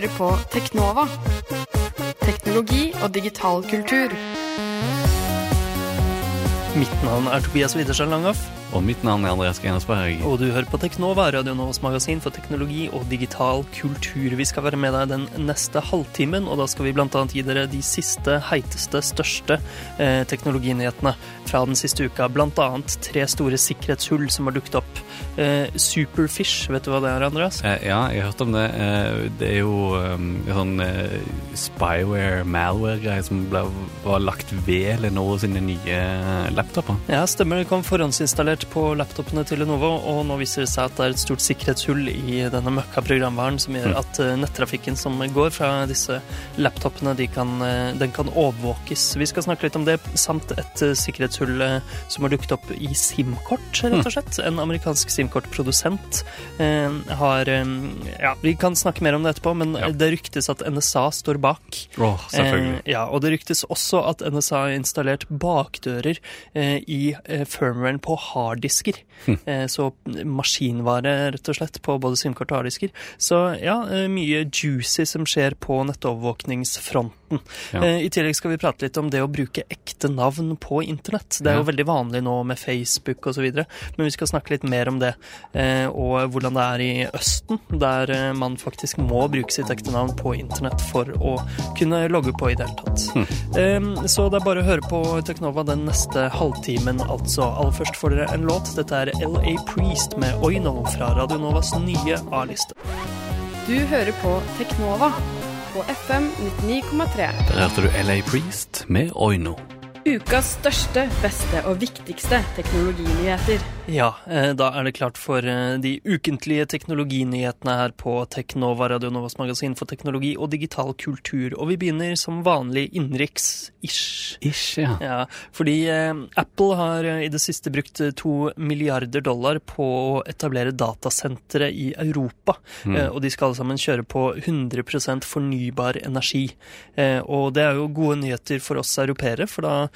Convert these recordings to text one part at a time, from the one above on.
hører på Teknova. Teknologi og digital kultur. Mitt navn er Tobias Widersen Langhoff, Og mitt navn er Andreas Grenesberg. og du hører på Teknova, Radio Novas magasin for teknologi og digital kultur. Vi skal være med deg den neste halvtimen, og da skal vi bl.a. gi dere de siste, heiteste, største eh, teknologinyhetene fra den siste uka. Bl.a. tre store sikkerhetshull som har dukket opp. Eh, Superfish, vet du hva det er, Andreas? Eh, ja, jeg har hørt om det. Eh, det er jo um, sånn eh, spyware, malware-greie som ble, var lagt ved Lenovo sine nye laptoper. Ja, stemmer. Det kom forhåndsinstallert på laptopene til Lenovo, og nå viser det seg at det er et stort sikkerhetshull i denne møkka programvaren som gjør at eh, nettrafikken som går fra disse laptopene, de kan, eh, den kan overvåkes. Vi skal snakke litt om det, samt et eh, sikkerhetshull som har dukket opp i SIM-kort, rett og slett. En amerikansk SIM-kortprodusent har Ja, vi kan snakke mer om det etterpå, men Ja. det ryktes at NSA står bak. Oh, selvfølgelig. Ja, og det ryktes også at NSA har installert bakdører i firmwaren på harddisker. Eh, så maskinvare, rett og slett, på både SIM-kort og harddisker. Så ja, eh, mye juicy som skjer på nettovervåkningsfronten. Ja. Eh, I tillegg skal vi prate litt om det å bruke ekte navn på internett. Det er jo veldig vanlig nå med Facebook osv., men vi skal snakke litt mer om det. Og hvordan det er i Østen, der man faktisk må bruke sitt ekte navn på internett for å kunne logge på i det hele tatt. Eh, så det er bare å høre på Teknova den neste halvtimen, altså. Aller først får dere en låt. Dette er LA Priest med Oino fra Radio Novas nye A-liste. Du hører på Teknova på FM 99,3. Der hørte du LA Priest med Oino. Ukas største, beste og viktigste teknologinyheter. Ja, eh, da er det klart for eh, de ukentlige teknologinyhetene her på Teknova, Radio Novas magasin for teknologi og digital kultur. Og vi begynner som vanlig innenriks-ish. Ish, ja. Ja, fordi eh, Apple har i det siste brukt to milliarder dollar på å etablere datasentre i Europa. Mm. og de skal alle sammen kjøre på 100% fornybar energi. Eh, og det er jo gode nyheter for oss europeere, for da,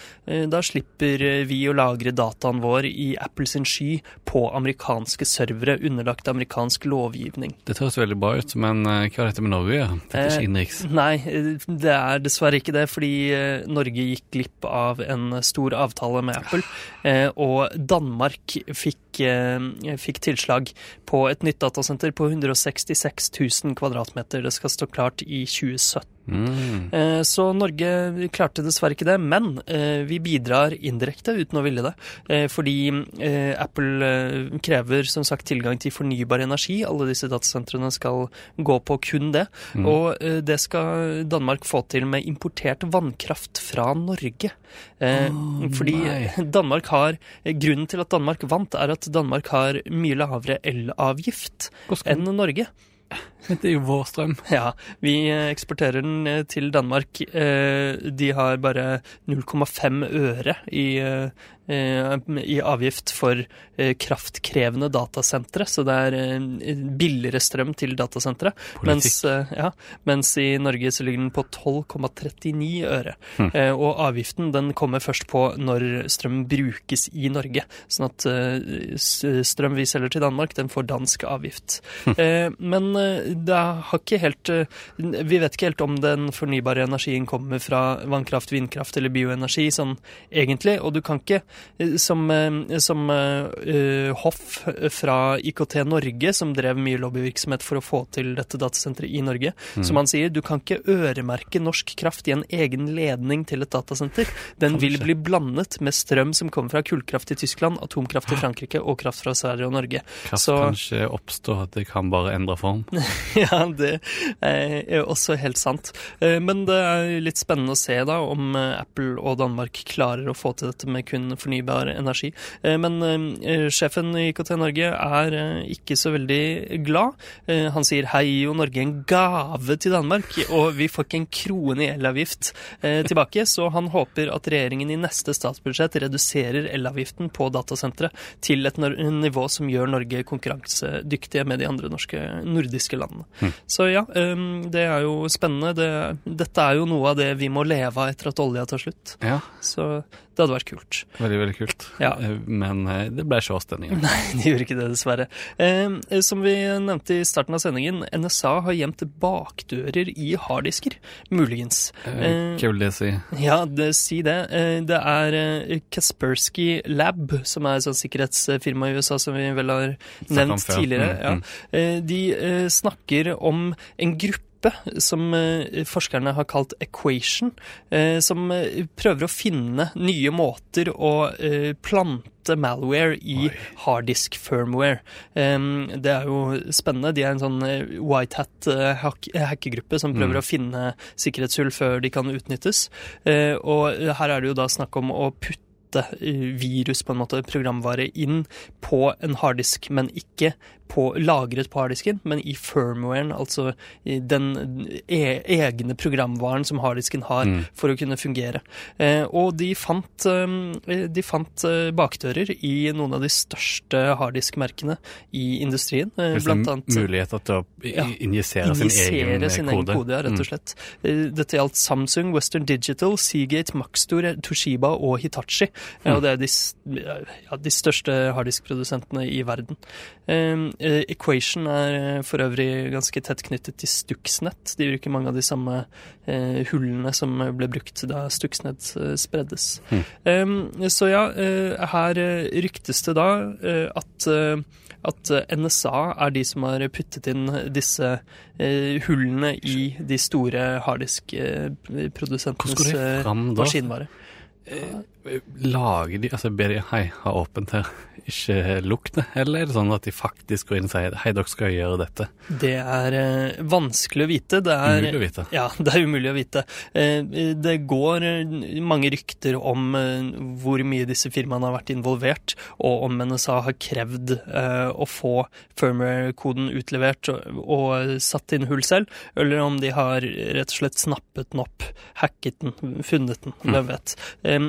da slipper eh, vi å lagre dataen vår i Apple sin sky på amerikanske servere underlagt amerikansk lovgivning. Det høres veldig bra ut, men eh, hva er dette med Norge? Dette er Eh, ikke innenriks. Nei, eh, det er dessverre ikke det, fordi eh, Norge gikk glipp av en stor avtale med Apple, eh, og Danmark fikk, eh, fikk tilslag på et nytt datasenter på 166 000 kvadratmeter. Det skal stå klart i 2017. Mm. Eh, Så Norge klarte dessverre ikke det, men eh, vi bidrar indirekte uten å ville det. Eh, Fordi Apple krever som sagt tilgang til fornybar energi. Alle disse datasentrene skal gå på kun det. Mm. Og det skal Danmark få til med importert vannkraft fra Norge. Oh, fordi nei. Danmark har Grunnen til at Danmark vant, er at Danmark har mye lavere elavgift enn Norge. Det er jo vår strøm. Ja, vi eh, eksporterer den eh, til Danmark. Eh, De har bare 0,5 øre i, i avgift for kraftkrevende datasentre, så det er billigere strøm til datasentre. Mens, ja, mens i Norge så ligger den på 12,39 øre. Eh, Og avgiften den kommer først på når strøm brukes i Norge. Sånn at strøm vi selger til Danmark, den får dansk avgift. Eh, Men det har ikke helt eh, Vi vet ikke helt om den fornybare energien kommer fra vannkraft, vindkraft eller bioenergi sånn egentlig. Og du kan ikke, eh, som, eh, som eh, Hoff fra IKT Norge, som drev mye lobbyvirksomhet for å få til dette datasenteret i Norge, som han sier, du kan ikke øremerke norsk kraft i en egen ledning til et datasenter. Den vil bli blandet med strøm som kommer fra kullkraft i Tyskland, atomkraft i Frankrike og kraft fra Sverige og Norge. Kraft Så- kanskje oppstår at det kan bare endre form. Ja, det er også helt sant. Eh, Men det er litt spennende å se da om eh, Apple og Danmark klarer å få til dette med kun fornybar energi. Eh, Men eh, sjefen i IKT Norge er eh, ikke så veldig glad. Eh, Han sier her gir jo Norge en gave til Danmark, og vi får ikke en krone i elavgift eh, tilbake, så han håper at regjeringen i neste statsbudsjett reduserer elavgiften på datasentre til et nivå som gjør Norge konkurransedyktige med de andre norske, nordiske landene. Så ja, um, det er jo spennende. Det, dette er jo noe av det vi må leve av etter at olja tar slutt. Ja. Så Det hadde vært kult. Veldig, veldig kult. Ja. Eh, Men eh, det ble ikke. Nei, det gjorde ikke det, dessverre. Eh, som vi nevnte i starten av sendingen, NSA har gjemt bakdører i harddisker. Muligens. Eh, Hva vil det si? Ja, det, si det. Eh, Det er eh, Kaspersky Lab, som er et sånt sikkerhetsfirma i USA som vi vel har nevnt tidligere. Mm, Ja. mm. Eh, De eh, snakker om en gruppe som eh, forskerne har kalt Equation, eh, som eh, prøver å finne nye måter å plante malware i harddisk firmware. Det er jo spennende. De er en sånn white hat hackegruppe som prøver Mm. å finne sikkerhetshull før de kan utnyttes. Og her er det jo da snakk om å putte virus, på en måte, programvare, inn på en harddisk, men ikke på, lagret på harddisken, men i firmwaren, altså i den e egne programvaren som harddisken har Mm. for å kunne fungere. Eh, og de fant, eh, de fant eh, bakdører i noen av de største harddiskmerkene i industrien. Eh, blant annet muligheter til å Ja. injisere sin egen sin kode. egen kode. ja, rett og Mm. slett. Mm. Dette gjaldt Samsung, Western Digital, Seagate, Maxtor, Toshiba og Hitachi. Eh, Mm. Og det er de, ja, de største harddiskprodusentene i verden. Eh, eh, Equation er eh, for øvrig ganske tett knyttet til Stuxnet. De bruker mange av de samme eh, hullene som ble brukt da Stuxnet eh, spreddes. Mm. Eh, så ja, eh, her eh, ryktes det da eh, at eh, at eh, NSA er de som har puttet inn disse eh, hullene i de store Hvordan går harddisk-produsentenes de eh, fram da? maskinvare. Lager de Altså ber de hei, ha åpent her, ikke lukk det? Eller er det sånn at de faktisk går inn og sier hei, dere skal gjøre dette? Det er eh, vanskelig å vite. Det er Umulig å vite. Ja, det er umulig å vite. Eh, Det går eh, mange rykter om eh, hvor mye disse firmaene har vært involvert, og om NSA har krevd eh, å få firmware-koden utlevert og, og satt inn hull selv, eller om de har rett og slett snappet den opp, hacket den, funnet den, hvem vet. Eh,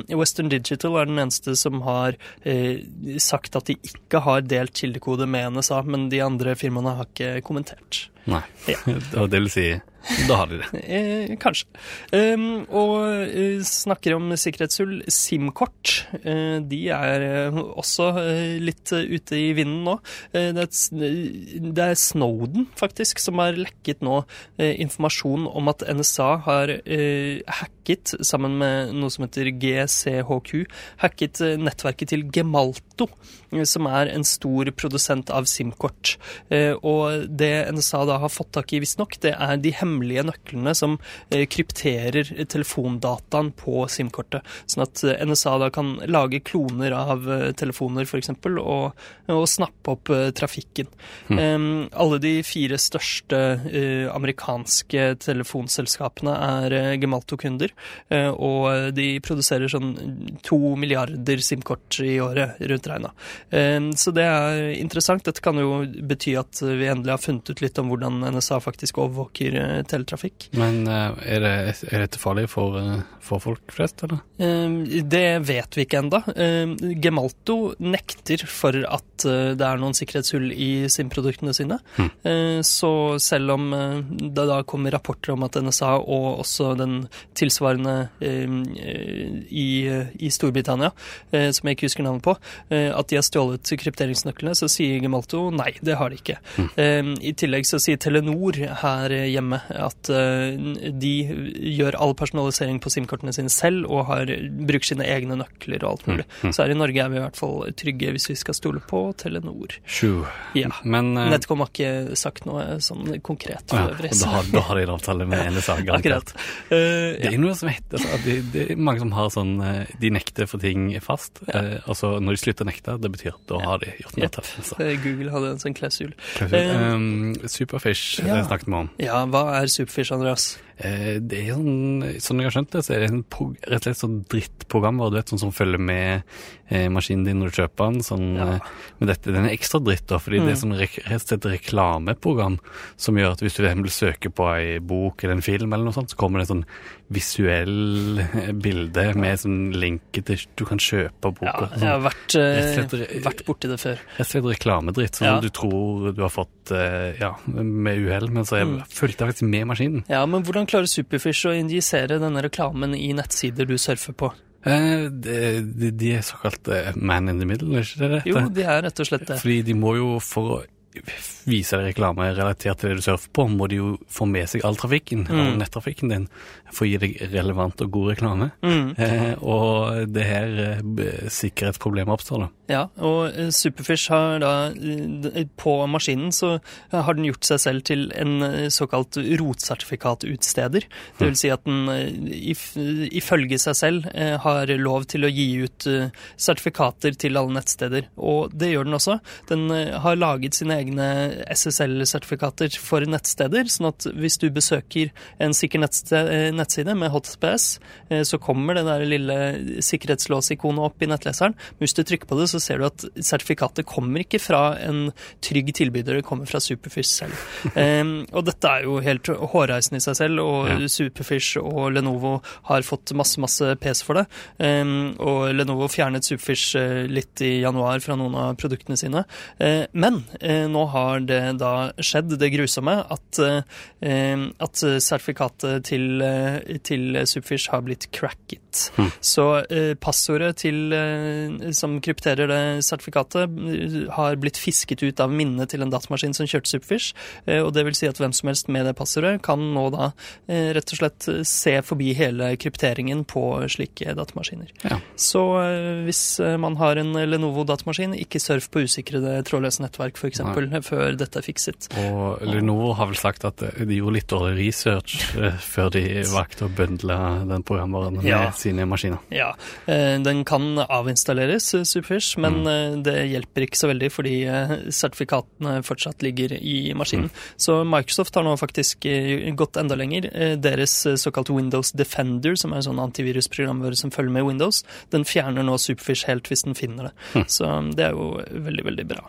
Western Digital er den eneste som har eh, sagt at de ikke har delt kildekode med NSA, men de andre firmaene har ikke kommentert. Nei. Ja. Og det vil si, da har de det. Eh, kanskje. Um, og eh, snakker om sikkerhetshull. SIM-kort. eh, de er eh, også litt ute i vinden nå. Det, er, det er Snowden, faktisk, som har lekket nå informasjon om at NSA har hacket, sammen med noe som heter GCHQ, hacket nettverket til Gemalto, som er en stor produsent av SIM-kort. Og det NSA da har fått tak i, visstnok, det er de hemmelige nøklene som eh, krypterer telefondataen på SIM-kortet. Sånn at eh, NSA da kan lage kloner av eh, telefoner, f.eks., og, og snappe opp trafikken. Eh, alle de fire største amerikanske telefonselskapene er Gemalto-kunder, og de produserer sånn to milliarder SIM-kort i året, rundt regna. Så det er interessant. Dette kan jo bety at vi endelig har funnet ut litt om hvordan NSA faktisk overvåker teletrafikk. Men eh, er, det, er dette farlig for, eh, for folk flest, eller? Eh, Det vet vi ikke enda. Eh, Gemalto nekter for at eh, det er noen sikkerhetshull i SIM-produktene sine. Eh, Så selv om det da kommer rapporter om at NSA og også den tilsvarende i, i Storbritannia, som jeg ikke husker navnet på, at de har stjålet krypteringsnøklene, så sier Gemalto nei, det har de ikke. Eh, I tillegg så sier Telenor her hjemme at eh, de gjør all personalisering på SIM-kortene sine selv og har, bruker sine egne nøkler og alt mulig. Så her i Norge er vi i hvert fall trygge hvis vi skal stole på Telenor. Sju. Ja. Men eh, Netcom har ikke sagt noe sånn konkret ja, for øvrig. da, har, da har de en avtale med NSA, garantert. Eh, Det er noe som heter altså, at det, det er mange som har sånn eh, De nekter for ting fast. Eh, altså når de slutter å nekte, det betyr at da har de gjort noe. Yep. Altså. eh, Google hadde en sånn klausul. Um, Superfish ja. snakket vi om. Ja, hva er Superfish, Andreas? Eh, det er sånn, sånn jeg har skjønt det, så er det en rett og slett sånn drittprogram, du vet, sånn som følger med eh, maskinen din når du kjøper den. Sånn, Ja. eh, men dette, den er ekstra dritt, da, fordi det er sånn rek- rett og slett reklameprogram som gjør at hvis du vil søke på ei bok eller en film eller noe sånt, så kommer det en sånn visuell eh, bilde med sånn link til du kan kjøpe Ja, boka. jeg har sånn, vært, slett vært borti det før. Rett og slett reklamedritt, sånn Ja. du tror du har fått ja, med uhell, men så er, Mm. fulgte jeg faktisk med maskinen. Ja, men hvordan klarer Superfish å injisere denne reklamen i nettsider du surfer på? Eh, de, de, de er såkalt eh, man in the middle, er ikke det det Jo, de er rett og slett det. Fordi de må jo, for å vise deg reklame relatert til det du surfer på, må de jo få med seg all trafikken, all Mm. nettrafikken din, for å gi deg relevant og god reklame. Mm. Eh, og det her eh, sikkerhetsproblemet oppstår da. Ja, og eh, Superfish har da eh, På maskinen så har den gjort seg selv til en eh, såkalt rotsertifikatutsteder. Det vil si at den eh, if- ifølge seg selv eh, har lov til å gi ut eh, sertifikater til alle nettsteder. Og det gjør den også. Den eh, har laget sine egne SSL-sertifikater for nettsteder, sånn at hvis du besøker en sikker eh, nettside med HTTPS, eh, så kommer det der lille sikkerhetslåsikonet opp i nettleseren. Men hvis du trykker på det, så ser du at sertifikatet kommer ikke fra en trygg tilbyder, det kommer fra Superfish selv. Em, og dette er jo helt hårreisende i seg selv, og Ja. Superfish og Lenovo har fått masse, masse pes for det. Em, og Lenovo fjernet Superfish eh, litt i januar fra noen av produktene sine. Men nå har det da skjedd, det grusomme, at, eh, at sertifikatet til, eh, til Subfish har blitt cracket. Hmm. Så eh, passordet til, eh, som krypterer det sertifikatet, eh, har blitt fisket ut av minnet til en datamaskin som kjørte Superfish. Og det vil si at hvem som helst med det passordet kan nå da rett og slett se forbi hele krypteringen på slike datamaskiner. Ja. Så hvis man har en Lenovo-datamaskin, ikke surf på usikrede trådløse nettverk f.eks. før dette er fikset. Og Lenovo har vel sagt at de gjorde litt dårlig research før de valgte å bøndle den programvaren med Ja. Sine maskiner. Ja, eh, den kan avinstalleres, eh, Superfish, men Mm. eh, det hjelper ikke så veldig fordi sertifikatene fortsatt ligger i maskinen. Mm. Så Microsoft har nå faktisk gått enda lenger. Deres såkalt Windows Defender, som er en sånn antivirusprogramvare som følger med Windows, den fjerner nå Superfish helt hvis den finner det. Mm. Så det er jo veldig, veldig bra.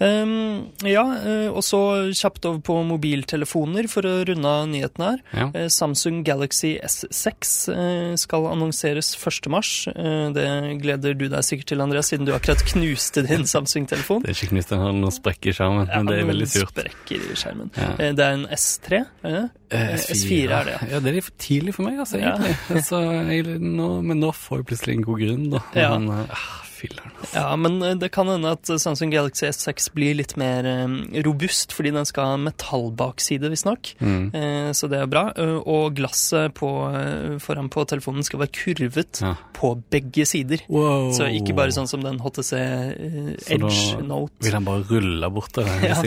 Um, ja, eh, og så kjapt over på mobiltelefoner for å runde av nyhetene her. Ja. Eh, Samsung Galaxy S6 eh, skal annonseres 1. mars. Eh, Det gleder du deg sikkert til, Andreas, siden du akkurat knuste din Samsung-telefon. Det er ikke knust, den har noen sprekker i skjermen, men det er veldig surt. Sprekker i skjermen. Ja. Det er en S3, er det? Eh, S4 er det, ja. Ja, det er litt for tidlig for meg, altså, Ja. egentlig. Så, jeg, nå, men nå får jeg plutselig en god grunn, da. Ja. Men, eh, ah, filler'n. altså. Ja, men eh, det kan hende at Samsung Galaxy S6 blir litt mer eh, robust, fordi den skal ha metallbakside, visstnok. Mm. Eh, Så det er bra. Eh, Og glasset på, eh, foran på telefonen skal være kurvet Ja. på begge sider. Wow. Så ikke bare sånn som den HTC eh, Så Edge da Vil den bare rulle bort det, Ja.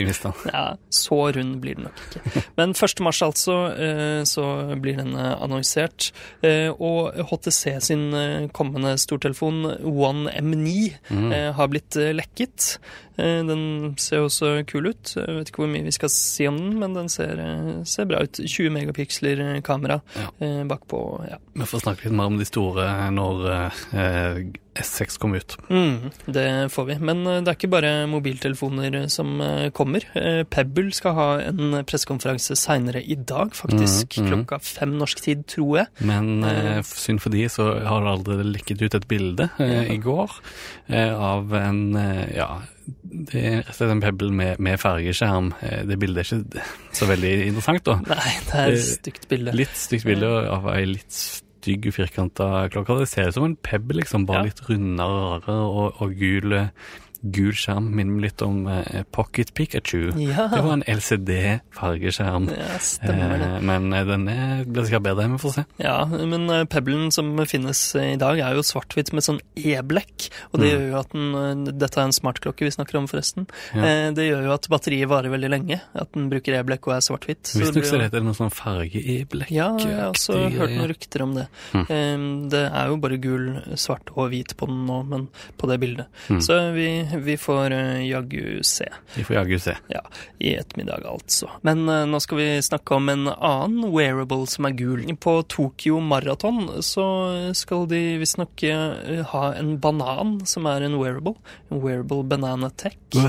Ja, så rund blir den nok ikke. Men 1. mars altså, eh, så blir den eh, annonsert. Eh, Og HTC sin eh, kommende stortelefon One M9 Mm. eh, har blitt eh, lekket. Eh, Den ser også kul ut. Jeg vet ikke hvor mye vi skal si om den, men den ser, ser bra ut. 20 megapiksler kamera Ja. bakpå. Ja. Vi får snakke litt mer om de store når S6 kom ut. Mm, det får vi. Men eh, det er ikke bare mobiltelefoner eh, som eh, kommer. Pebble skal ha en pressekonferanse seinere i dag, faktisk. Mm, mm. Klokka fem norsk tid, tror jeg. Men Eh. synd for de, så har det aldri lekket ut et bilde eh, Ja. i går eh, av en ja, det er rett og slett en Pebble med, med fargeskjerm. Det bildet er ikke så veldig interessant, da. Nei, det er et stygt bilde. Litt stygt bilde av ei litt stygg, firkanta klokke. Det ser ut som en Pebble, liksom, bare Ja. litt rundere og, og gul, eh, gul skjerm. Minner litt om eh, Pocket Pikachu. Ja, Det var en LCD-fargeskjerm. ja stemmer det. Eh, men eh, den blir sikkert bedre, vi får se. Ja, men eh, Pebblen som finnes eh, i dag er jo svart-hvitt med sånn e-blekk, og det Mm. gjør jo at den eh, Dette er en smartklokke vi snakker om, forresten. Ja. Eh, Det gjør jo at batteriet varer veldig lenge, at den bruker e-blekk og er svart-hvitt. Visstnok så heter det noe sånn farge-e-blekk. Ja, jeg har også hørt noen rykter om det. Mm. Eh, Det er jo bare gul, svart og hvit på den nå, men på det bildet. Mm. Så vi, vi får eh, jaggu se. Vi får jaggu se. Ja, i ettermiddag altså. Men uh, nå skal vi snakke om en annen wearable som er gul. På Tokyo Marathon så skal de visstnok uh, ha en banan som er en wearable. En wearable banana tech.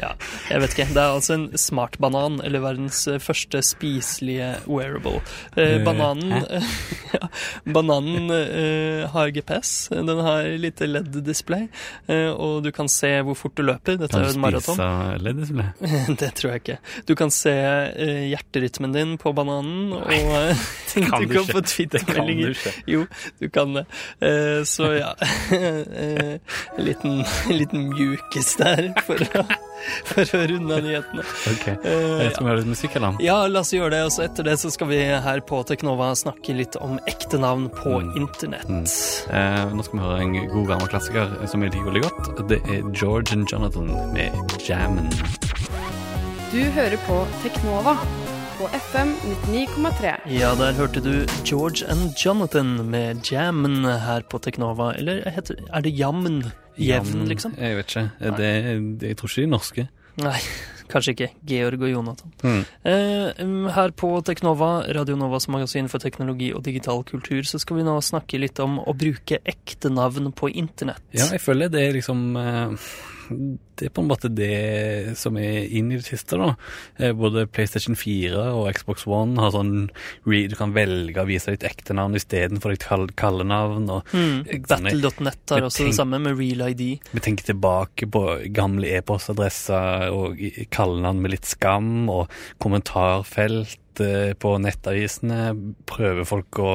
Ja, jeg vet ikke. Det er altså en smartbanan, eller verdens første spiselige wearable. Eh, bananen ja, Bananen har GPS, den har lite LED-display, og du kan se hvor fort du løper. Dette Kan er jo en maraton. spise leddisble? Det tror jeg ikke. Du kan se eh, hjerterytmen din på bananen, og det kan du du kan få Twitter-meldinger. Jo, du kan det. Eh, så ja eh, En liten, en liten mjukis der for å, for å runde av nyhetene. Ok. Skal vi ha litt musikk, eller? ja, la oss gjøre det. Og så etter det så skal vi her på Teknova snakke litt om ekte navn på Mm. internett. Mm. Eh, nå skal vi høre en god gammel klassiker som jeg liker veldig godt. Det er George and Jonathan med Jammen. Du hører på Teknova på FM 99,3. Ja, der hørte du George and Jonathan med Jammen her på Teknova. Eller heter, er det Jammen? Jevn, liksom? Jeg vet ikke. Det, det, jeg tror ikke de norske. Nei, kanskje ikke. Georg og Jonathan. Mm. Eh, um, her på Teknova, Radio Novas magasin for teknologi og digital kultur, så skal vi nå snakke litt om å bruke ekte navn på internett. Ja, jeg føler det er liksom eh, Det er på en måte det som er inn i det siste, da. Eh, Både PlayStation 4 og Xbox One har sånn Du kan velge å vise ditt ekte navn istedenfor ditt kall- kallenavn. Mm, Sånn, Battle.net har også det samme, med Real ID. Vi tenker tilbake på gamle e-postadresser og kallenavn med litt skam, og kommentarfelt eh, på nettavisene. Prøver folk å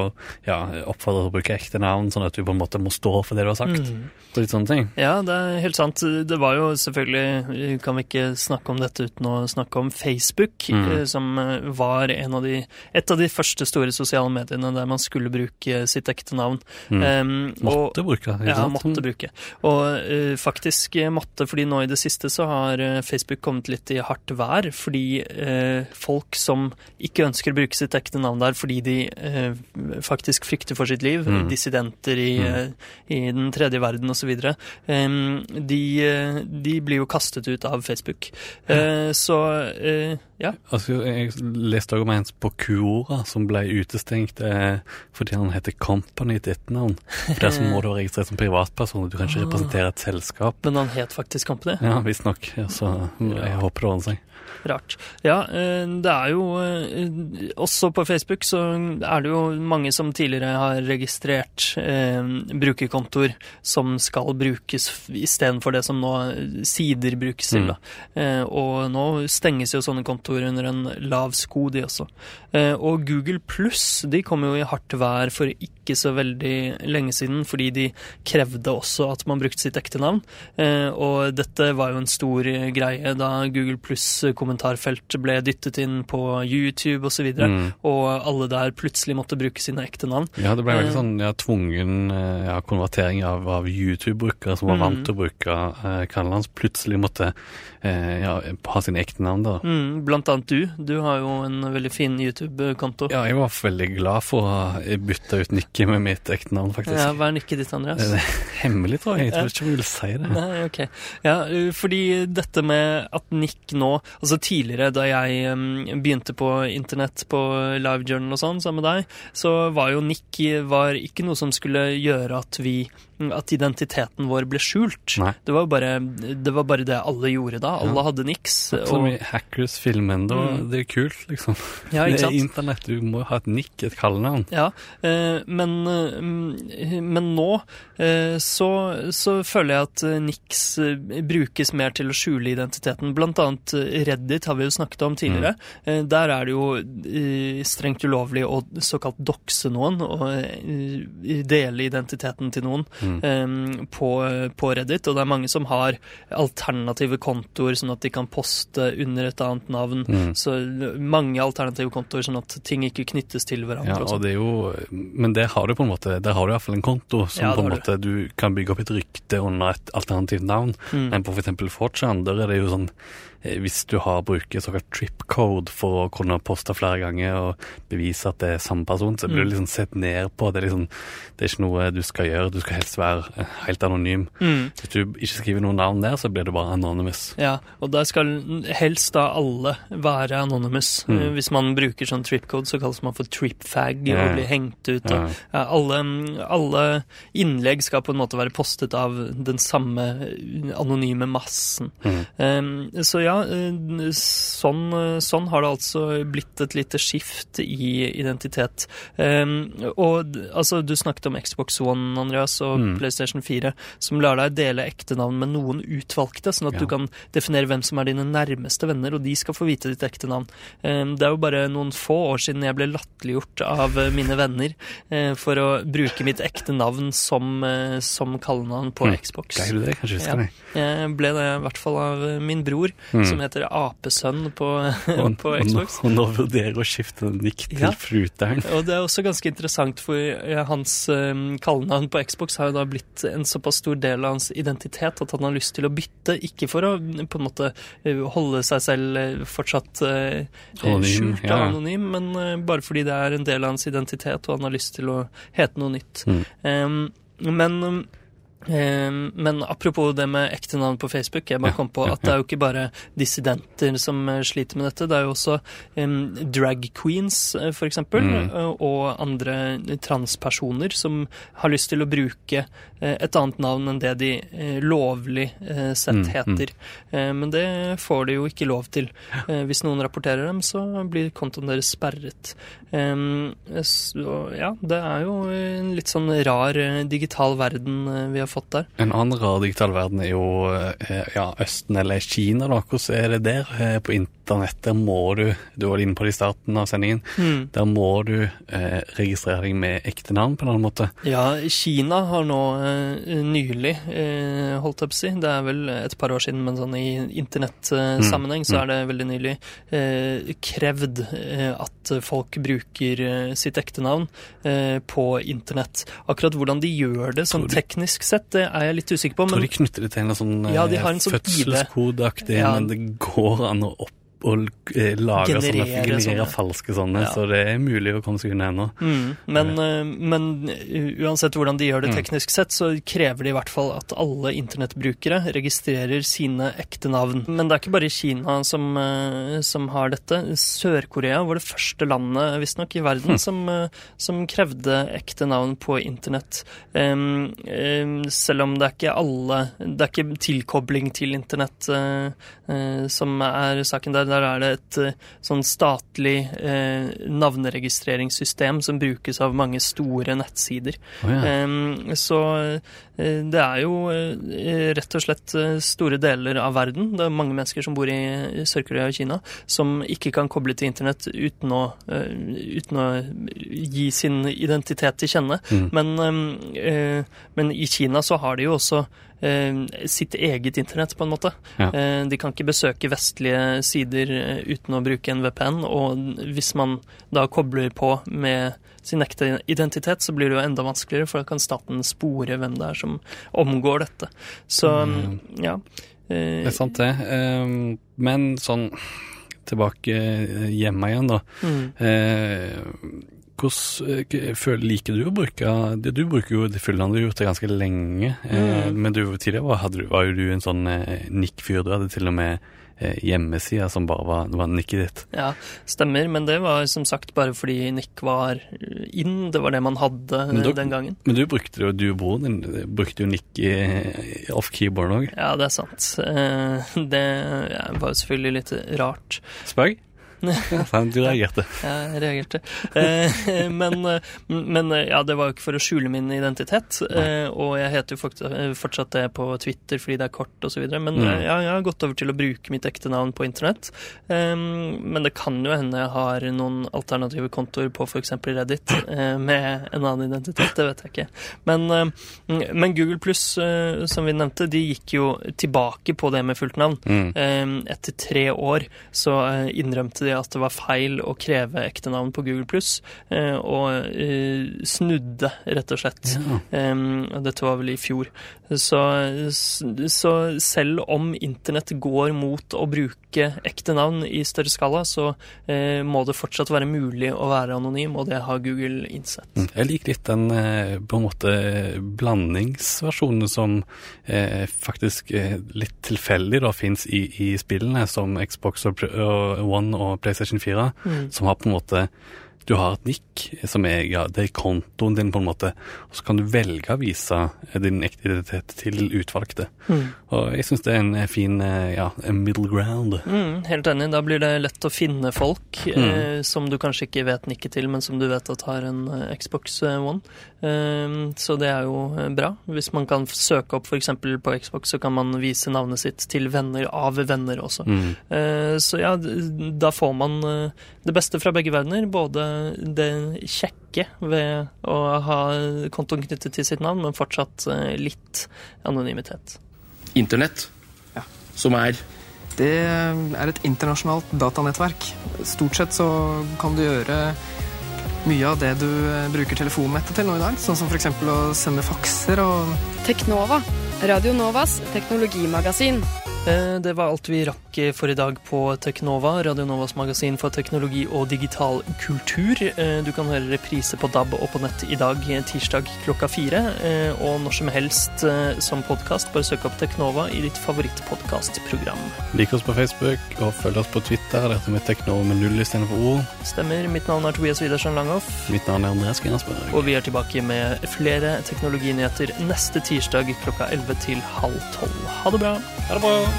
ja, oppfordre til å bruke ekte navn, sånn at du på en måte må stå for det du har sagt. Mm. Og litt sånne ting. Ja, det er helt sant. Det var jo selvfølgelig Kan vi ikke snakke om dette uten å snakke om Facebook, Mm. eh, som eh, var en av de, et av de første store sosiale mediene der man skulle bruke sitt ekte navn. Mm. Um, og- Måtte bruke det. ikke Ja, sant? måtte bruke. Og uh, faktisk eh, måtte, fordi nå i det siste så har eh, Facebook kommet litt i hardt vær, fordi eh, folk som ikke ønsker å bruke sitt ekte navn der fordi de eh, faktisk frykter for sitt liv, Mm. dissidenter i, Mm. eh, i den tredje verden osv., Eh, de, de blir jo kastet ut av Facebook. Eh, så eh, ja. Altså, jeg leste også om en på Quora som ble utestengt eh, fordi han heter Company til etternavn. For der så må du være registrert som privatperson, du kan ikke Ah. representere et selskap. Men han het faktisk Company. Ja, visstnok. Ja, så jeg håper det ordner seg. Rart. Ja, det er jo Også på Facebook så er det jo mange som tidligere har registrert eh, brukerkontoer som skal brukes istedenfor det som nå eh, sider brukes til. Mm. Eh, og nå stenges jo sånne kontoer under en lav sko, de også. Eh, og Google Pluss de kom jo i hardt vær for ikke så veldig lenge siden, fordi de krevde også at man brukte sitt ekte navn. Eh, og dette var jo en stor eh, greie da Google Pluss kommentarfelt ble dyttet inn på YouTube osv., og, Mm. og alle der plutselig måtte bruke sine ekte navn. Ja, det ble veldig Eh. sånn ja, tvungen eh, ja, konvertering av, av YouTube-brukere som var Mm. vant til å bruke eh, kallenavn, hans, plutselig måtte eh, ja, ha sine ekte navn. da. Mm, blant annet du. Du har jo en veldig fin YouTube-konto. Ja, jeg var veldig glad for å bytte ut nikket med mitt ekte navn, faktisk. Ja, Hva er nikket ditt, Andreas? Det er hemmelig, tror jeg. Jeg tror ikke vi vil si det. Nei, ok. Ja, fordi dette med at Nick nå Altså tidligere, da jeg um, begynte på internett på LiveJournal og sånn sammen med deg, så var jo Nick var ikke noe som skulle gjøre at vi at identiteten vår ble skjult. Det var, bare, det var bare det alle gjorde da. Alle Ja. hadde niks. Så mye Hackers-filmen. da, Mm. Det er kult, liksom. ja, det er internett, du må ha et nikk, et kallenavn. Ja, eh, men, eh, men nå eh, så, så føler jeg at niks brukes mer til å skjule identiteten. Blant annet Reddit har vi jo snakket om tidligere. Mm. Der er det jo strengt ulovlig å såkalt dokse noen og dele identiteten til noen Mm. Eh, på, på Reddit. Og det er mange som har alternative kontoer, sånn at de kan poste under et annet navn. Mm. Så mange alternative kontoer, sånn at ting ikke knyttes til hverandre. Ja, og sånn. det er jo Men det har du på en måte Der har du iallfall en konto som Ja, på en måte du kan bygge opp et rykte under et alternativt navn. Mm. Men på f.eks. Fortran, der er det jo sånn Hvis du har bruker såkalt trip code for å kunne poste flere ganger og bevise at det er samme person, så blir Mm. du liksom sett ned på. Det er liksom Det er ikke noe du skal gjøre. Du skal helst være eh, helt anonym. Mm. Hvis du ikke skriver noe navn der, så blir du bare anonymous. Ja, og der skal helst da alle være anonymous. Mm. Eh, Hvis man bruker sånn tripcode, så kalles man for tripfag og blir hengt ut. Og, ja, alle, alle innlegg skal på en måte være postet av den samme anonyme massen. Mm. Um, så ja, ja, eh, sånn, eh, sånn har det altså blitt et lite skift i identitet. Um, og altså, du snakket om Xbox One, Andreas, og Mm. PlayStation 4, som lar deg dele ektenavn med noen utvalgte, sånn at Ja. du kan definere hvem som er dine nærmeste venner, og de skal få vite ditt ekte navn. Um, det er jo bare noen få år siden jeg ble latterliggjort av eh, mine venner uh, for å bruke mitt ekte navn som, uh, som kallenavn på Mm. Xbox. Du det? Kanskje husker Ja. det. Jeg ble det i hvert fall av min bror, Mm. Som heter Apesønn på, Og, på og, nå, Xbox. og nå vurderer å skifte nikk til Ja. Fruteren. Og det er også ganske interessant, for eh, hans um, kallenavn på Xbox har jo da blitt en såpass stor del av hans identitet at han har lyst til å bytte, ikke for å mm, på en måte eh, holde seg selv fortsatt uh, Anonym, skjult og ja. anonym, men uh, bare fordi det er en del av hans identitet, og han har lyst til å hete noe nytt. Mm. Um, men um, men apropos det med ekte navn på Facebook, jeg bare kom på at det er jo ikke bare dissidenter som eh, sliter med dette. Det er jo også um, drag queens, f.eks., for eksempel, Mm. eh, og andre transpersoner som har lyst til å bruke eh, et annet navn enn det de eh, lovlig eh, sett Mm, mm. heter. Eh, Men det får de jo ikke lov til. Eh, Hvis noen rapporterer dem, så blir kontoen deres sperret. Um, Så ja, det er jo en litt sånn rar eh, digital verden eh, vi har fått der. En annen rar digital verden er jo eh, ja, Østen eller Kina. da. Hvordan er det der eh, på internett? Der må du Du var inne på det i starten av sendingen. Der må du eh, registrere deg med ekte navn på en annen måte. Ja, Kina har nå eh, nylig, eh, holdt jeg på å si, det er vel et par år siden, men sånn i internettsammenheng så Mm, er det veldig nylig eh, krevd at folk bruker sitt ekte navn eh, på internett. Akkurat hvordan de gjør det sånn teknisk sett, det er jeg litt usikker på. Jeg tror Men de knytter det til en sånn eh, Ja, de en sånn fødselskodeaktig, Ja. men det går an å opp og eh, lage sånne, Generere sånne. falske sånne, Ja. så det er mulig å komme seg unna ennå. Mm, men, eh, men uansett hvordan de gjør det Mm. teknisk sett, så krever de i hvert fall at alle internettbrukere registrerer sine ekte navn. Men det er ikke bare Kina som, eh, som har dette. Sør-Korea var det første landet, visstnok, i verden som, eh, som krevde ekte navn på internett. Um, um, selv om det er ikke alle Det er ikke tilkobling til internett uh, uh, som er saken der. Der er det et eh, sånn statlig eh, navneregistreringssystem som brukes av mange store nettsider. Oh, ja. eh, så eh, det er jo eh, rett og slett eh, store deler av verden, det er mange mennesker som bor i Sør-Korea og Kina, som ikke kan koble til internett uten å, uten å gi sin identitet til kjenne. Mm. Men, eh, men i Kina så har de jo også sitt eget internett, på en måte. Ja. Eh, de kan ikke besøke vestlige sider eh, uten å bruke en VPN, og hvis man da kobler på med sin ekte identitet, så blir det jo enda vanskeligere, for da kan staten spore hvem det er som omgår dette. Så Mm. ja. Eh, Det er sant, det. Men sånn tilbake eh, hjemme igjen, da. mm. Hvordan eh, liker du å bruke det- Du bruker jo fulle du har gjort det ganske lenge. Eh, Mm. men du tidligere var, var jo du en sånn eh, nick-fyr. Du hadde til og med hjemmesida som bare var, var nikket ditt. Ja, stemmer, men det var som sagt bare fordi Nick var inn, det var det man hadde eh, den gangen. Men du brukte jo, du og broren din brukte jo nick off-keyboard òg. Ja, det er sant. Det var jo selvfølgelig litt rart. Spøk? Ja, sant, du reagerte. Ja, Jeg reagerte. Eh, men, men ja, det var jo ikke for å skjule min identitet. Eh, og jeg heter jo eh, fortsatt det på Twitter fordi det er kort osv. Men Mm. ja, jeg har gått over til å bruke mitt ekte navn på internett. Men det kan jo hende jeg har noen alternative kontoer på f.eks. Reddit eh, med en annen identitet. Det vet jeg ikke. Men, men Google Pluss, som vi nevnte, de gikk jo tilbake på det med fullt navn. Mm. Eh, Etter tre år så innrømte de at det var feil å kreve ekte navn på Google Pluss, og eh, snudde, rett og slett. Ja. Dette var vel i fjor. Så, så selv om internett går mot å bruke ekte navn i større skala, så eh, må det fortsatt være mulig å være anonym, og det har Google innsett. Mm. Jeg liker litt den eh, på en måte blandingsversjonen som eh, faktisk eh, litt tilfeldig da fins i, i spillene som Xbox og, og One og PlayStation 4, Mm. som har på en måte du har et nikk som er ja, det er kontoen din, på en måte, og så kan du velge å vise din ekte identitet til utvalgte. Mm. Og jeg syns det er en fin ja, middle ground. Mm, helt enig. Da blir det lett å finne folk Mm. eh, som du kanskje ikke vet nikket til, men som du vet at har en eh, Xbox One. Eh, så det er jo eh, bra. Hvis man kan søke opp f.eks. på Xbox, så kan man vise navnet sitt til venner av venner også. Mm. Eh, så ja, da får man eh, det beste fra begge verdener. Både det kjekke ved å ha kontoen knyttet til sitt navn, men fortsatt litt anonymitet. Internett, Ja. som er Det er et internasjonalt datanettverk. Stort sett så kan du gjøre mye av det du eh, bruker telefonnettet til nå i dag. Sånn som f.eks. å sende fakser og Teknova. Radio Novas teknologimagasin. Eh, Det var alt vi rakk for i dag på Teknova, Radio Novas magasin for teknologi og digital kultur. Eh, Du kan høre reprise på DAB og på nett i dag, eh, tirsdag klokka fire. eh, Og når som helst eh, som podkast, bare søk opp Teknova i ditt favorittpodkastprogram. Lik oss på Facebook, og følg oss på Twitter. Der heter vi Teknova med null istedenfor O. Stemmer. Mitt navn er Tobias Widersen Langhoff. Mitt navn er Andreas Grenasberg. Og vi er tilbake med flere teknologinyheter neste tirsdag klokka 11 til halv 12. Ha det bra. Ha det bra!